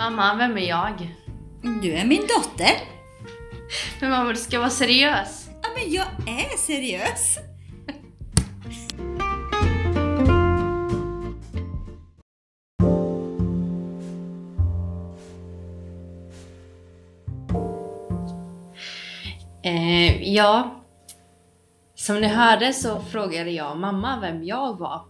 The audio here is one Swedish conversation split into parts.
Mamma, vem är jag? Du är min dotter. Men mamma, du ska vara seriös. Ja, men jag är seriös. Eh, ja, som ni hörde så frågade jag mamma vem jag var.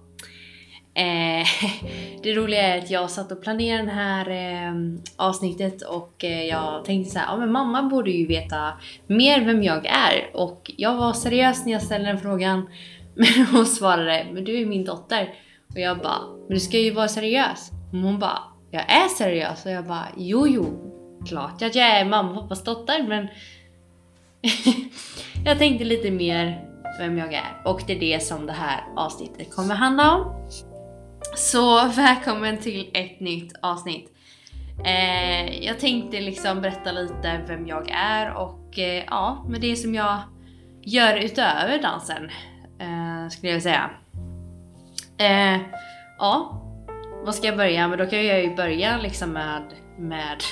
Eh, det roliga är att jag satt och planerade det här eh, avsnittet och eh, jag tänkte så här, ja men mamma borde ju veta mer vem jag är. Och jag var seriös när jag ställde den frågan. Men hon svarade, men du är min dotter. Och jag bara, men du ska ju vara seriös. Och hon bara, jag är seriös. Och jag bara, jo jo, klart att jag är mamma och pappas dotter men jag tänkte lite mer vem jag är och det är det som det här avsnittet kommer handla om. Så välkommen till ett nytt avsnitt. Eh, jag tänkte liksom berätta lite vem jag är och eh, ja, med det som jag gör utöver dansen eh, skulle jag säga. Eh, ja, vad ska jag börja med? Då kan jag ju börja liksom med, med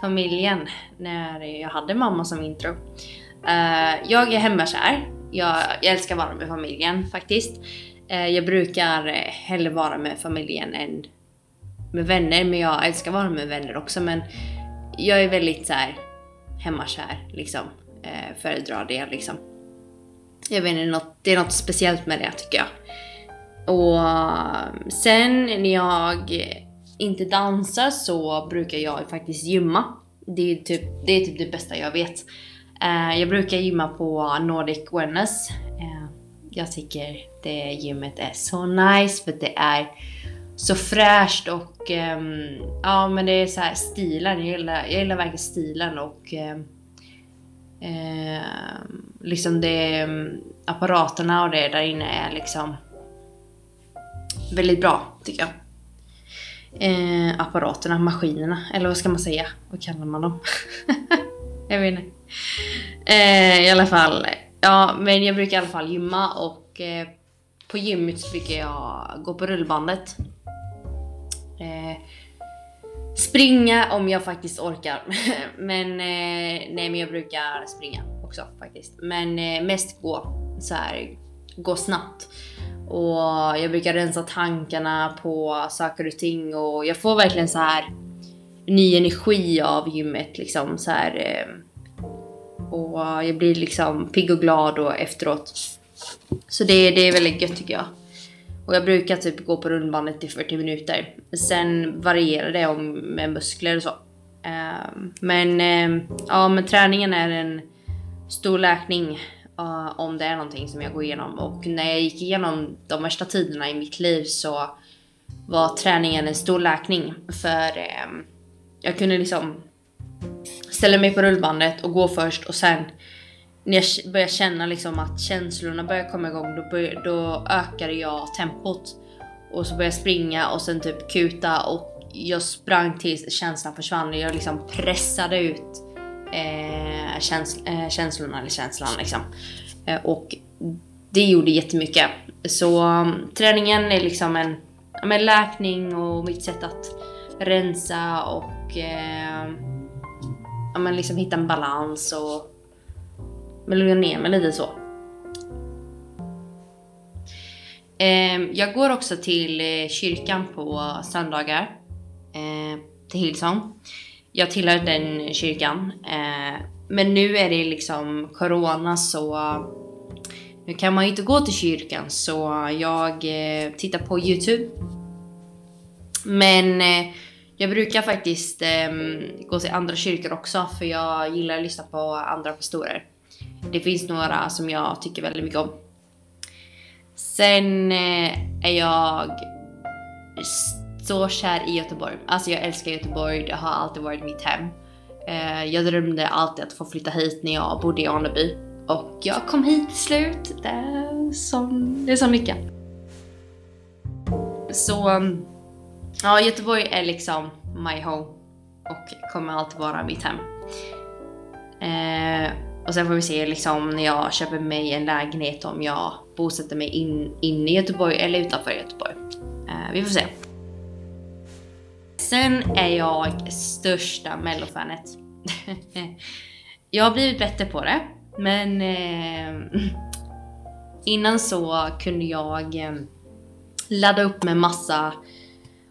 familjen när jag hade mamma som intro. Eh, jag är hemmakär. Jag, jag älskar att vara med familjen faktiskt. Eh, jag brukar eh, hellre vara med familjen än med vänner, men jag älskar att vara med vänner också. Men jag är väldigt så här hemmakär liksom. Eh, föredrar det liksom. Jag vet inte, det är något speciellt med det tycker jag. Och eh, sen när jag inte dansar så brukar jag faktiskt gymma. Det är typ det, är typ det bästa jag vet. Eh, jag brukar gymma på Nordic Wellness. Jag tycker det gymmet är så nice för det är så fräscht och um, ja men det är så här stilen. Jag gillar, jag gillar verkligen stilen och um, eh, liksom det ehm, apparaterna och det där inne är liksom väldigt bra tycker jag. Eh, apparaterna, maskinerna, eller vad ska man säga? Vad kallar man dem? jag vet inte. Eh, I alla fall, ja men jag brukar i alla fall gymma och eh, på gymmet så brukar jag gå på rullbandet. Eh, springa om jag faktiskt orkar. men eh, nej men jag brukar springa också faktiskt. Men eh, mest gå så här, gå snabbt. Och jag brukar rensa tankarna på saker och ting och jag får verkligen så här ny energi av gymmet liksom så här. Eh, och jag blir liksom pigg och glad och efteråt. Så det, det är väldigt gött tycker jag. Och jag brukar typ gå på rundbandet i 40 minuter. Sen varierar det om med muskler och så. Ehm, men ehm, ja, men träningen är en stor läkning eh, om det är någonting som jag går igenom. Och när jag gick igenom de värsta tiderna i mitt liv så var träningen en stor läkning. För ehm, jag kunde liksom Ställer mig på rullbandet och går först och sen när jag börjar känna liksom att känslorna börjar komma igång då, bör, då ökar jag tempot. Och så börjar jag springa och sen typ kuta och jag sprang tills känslan försvann. Jag liksom pressade ut eh, käns eh, känslorna, eller känslan liksom. Eh, och det gjorde jättemycket. Så um, träningen är liksom en med läkning och mitt sätt att rensa och eh, ja, men liksom hitta en balans och men lugna ner mig lite så. Ehm, jag går också till eh, kyrkan på söndagar. Eh, till Hillsong. Jag tillhör den kyrkan. Eh, men nu är det liksom corona så nu kan man ju inte gå till kyrkan så jag tittar på Youtube. Men eh, jag brukar faktiskt ehm, gå till andra kyrkor också för jag gillar att lyssna på andra pastorer. Det finns några som jag tycker väldigt mycket om. Sen eh, är jag så kär i Göteborg. Alltså jag älskar Göteborg, det har alltid varit mitt hem. Eh, jag drömde alltid att få flytta hit när jag bodde i Aneby. Och jag kom hit till slut. Det är som, det är lycka. Så ja, Göteborg är liksom my home. Och kommer alltid vara mitt hem. Eh, och sen får vi se liksom när jag köper mig en lägenhet om jag bosätter mig in, in i Göteborg eller utanför Göteborg. Eh, vi får se. sen är jag största mellofanet. jag har blivit bättre på det, men eh, innan så kunde jag eh, ladda upp med massa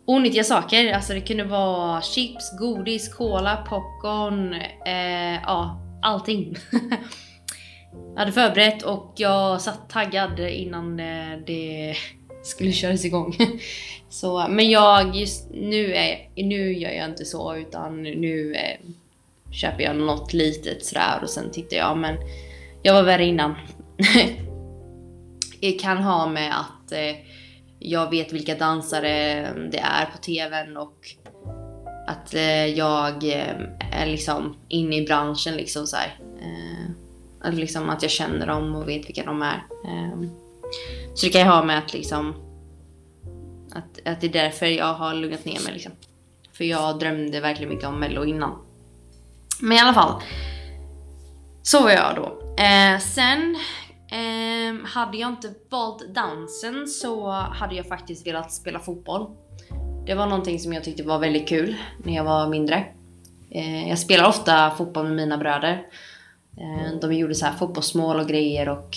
onyttiga saker. Alltså det kunde vara chips, godis, cola, popcorn, eh, ja allting. jag hade förberett och jag satt taggad innan eh, det skulle köras igång. Så, men jag, just nu, är, nu gör jag inte så utan nu eh, köper jag något litet sådär och sen tittar jag men jag var värre innan. det kan ha med att eh, jag vet vilka dansare mm, det är på TVn och att eh, jag eh, är liksom inne i branschen liksom så här. Eh, att, liksom att jag känner dem och vet vilka de är. Ehm, så det kan ju ha med att liksom att, att det är därför jag har lugnat ner mig liksom. För jag drömde verkligen mycket om mello innan. Men i alla fall. Så var jag då. Eh, sen eh, hade jag inte valt dansen så hade jag faktiskt velat spela fotboll. Det var någonting som jag tyckte var väldigt kul när jag var mindre. Eh, jag spelar ofta fotboll med mina bröder. Eh, de gjorde så här fotbollsmål och grejer och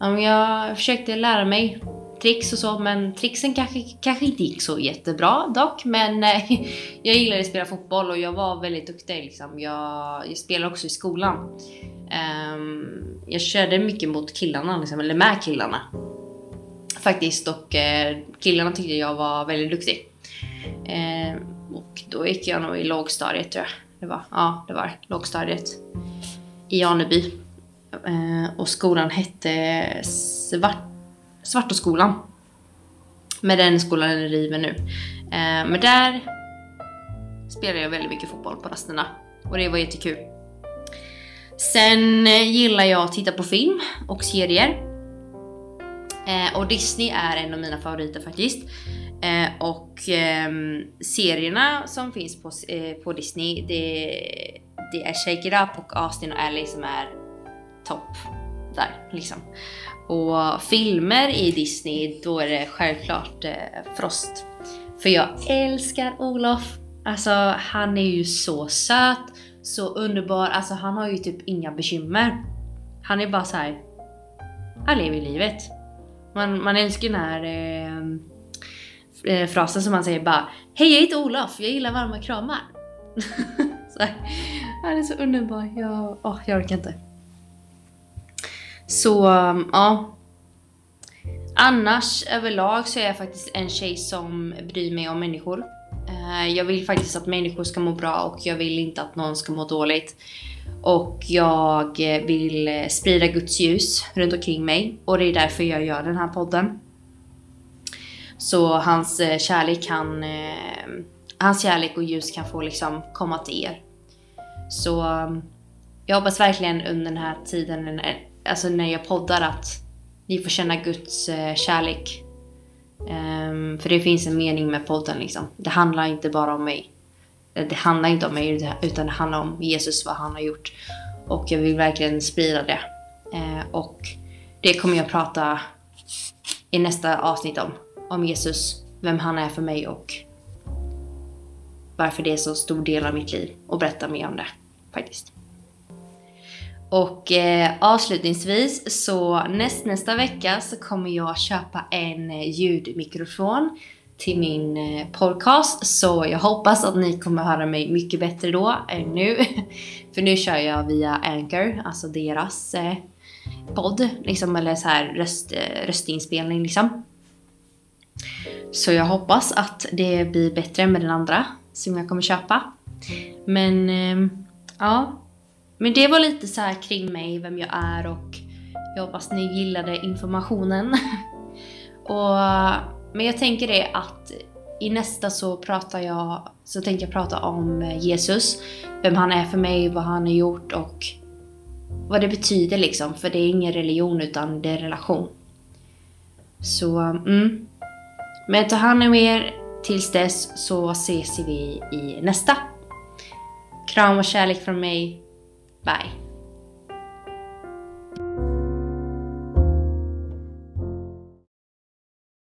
ja, jag försökte lära mig tricks och så, men tricksen kanske, kanske inte gick så jättebra dock. Men eh, jag gillade att spela fotboll och jag var väldigt duktig liksom. Jag, jag spelade också i skolan. Um, jag körde mycket mot killarna, liksom, eller med killarna. Faktiskt, och uh, killarna tyckte jag var väldigt duktig. Uh, och då gick jag nog i lågstadiet tror jag. Det var, ja, det var lågstadiet. I Aneby. Uh, och skolan hette Svart Svartoskolan. Men den skolan är riven nu. Men där spelade jag väldigt mycket fotboll på rasterna. Och det var jättekul. Sen eh, gillar jag att titta på film och serier. Eh, och Disney är en av mina favoriter faktiskt. Eh, och eh, serierna som finns på, eh, på Disney, det, det är Shake It Up och Austin och Ally som är topp där liksom. Och filmer i Disney, då är det självklart eh, Frost. För jag älskar Olof. Alltså han är ju så söt, så underbar. Alltså han har ju typ inga bekymmer. Han är bara så här. Han lever livet. Man, man älskar den här eh, eh frasen som man säger bara Hej jag heter Olof, jag gillar varma kramar. så här, han är så underbar. Jag, oh, jag orkar inte. Så um, ja. Annars överlag så är jag faktiskt en tjej som bryr mig om människor. Eh, jag vill faktiskt att människor ska må bra och jag vill inte att någon ska må dåligt. Och jag eh, vill eh, sprida Guds ljus runt omkring mig och det är därför jag gör den här podden. Så hans kärlek kan, hans kärlek och ljus kan få liksom komma till er. Så jag hoppas verkligen under den här tiden alltså när jag poddar att ni får känna Guds kärlek. Um, för det finns en mening med podden liksom. Det handlar inte bara om mig. Eh, det handlar inte om mig utan det handlar om Jesus, vad han har gjort. Och jag vill verkligen sprida det. Uh, och det kommer jag prata i nästa avsnitt om. Om Jesus, vem han är för mig och varför det är så stor del av mitt liv. Och berätta mer om det faktiskt. Och eh, avslutningsvis så näst, nästa vecka så kommer jag köpa en eh, ljudmikrofon till min eh, podcast. Så jag hoppas att ni kommer höra mig mycket bättre då än nu. För nu kör jag via Anchor, alltså deras eh, podd, liksom, eller så här röst, eh, röstinspelning liksom. Så jag hoppas att det blir bättre med den andra som jag kommer köpa. Men eh, ja, men det var lite så kring mig, vem jag är och jag hoppas ni gillade informationen. och, men jag tänker det att i nästa så pratar jag, så tänkte jag prata om eh, Jesus. Vem han är för mig, vad han har gjort och vad det betyder liksom. För det är ingen religion utan det är relation. Så, mm. Men ta hand om er tills dess så ses vi i nästa. Kram och kärlek från mig. Bye.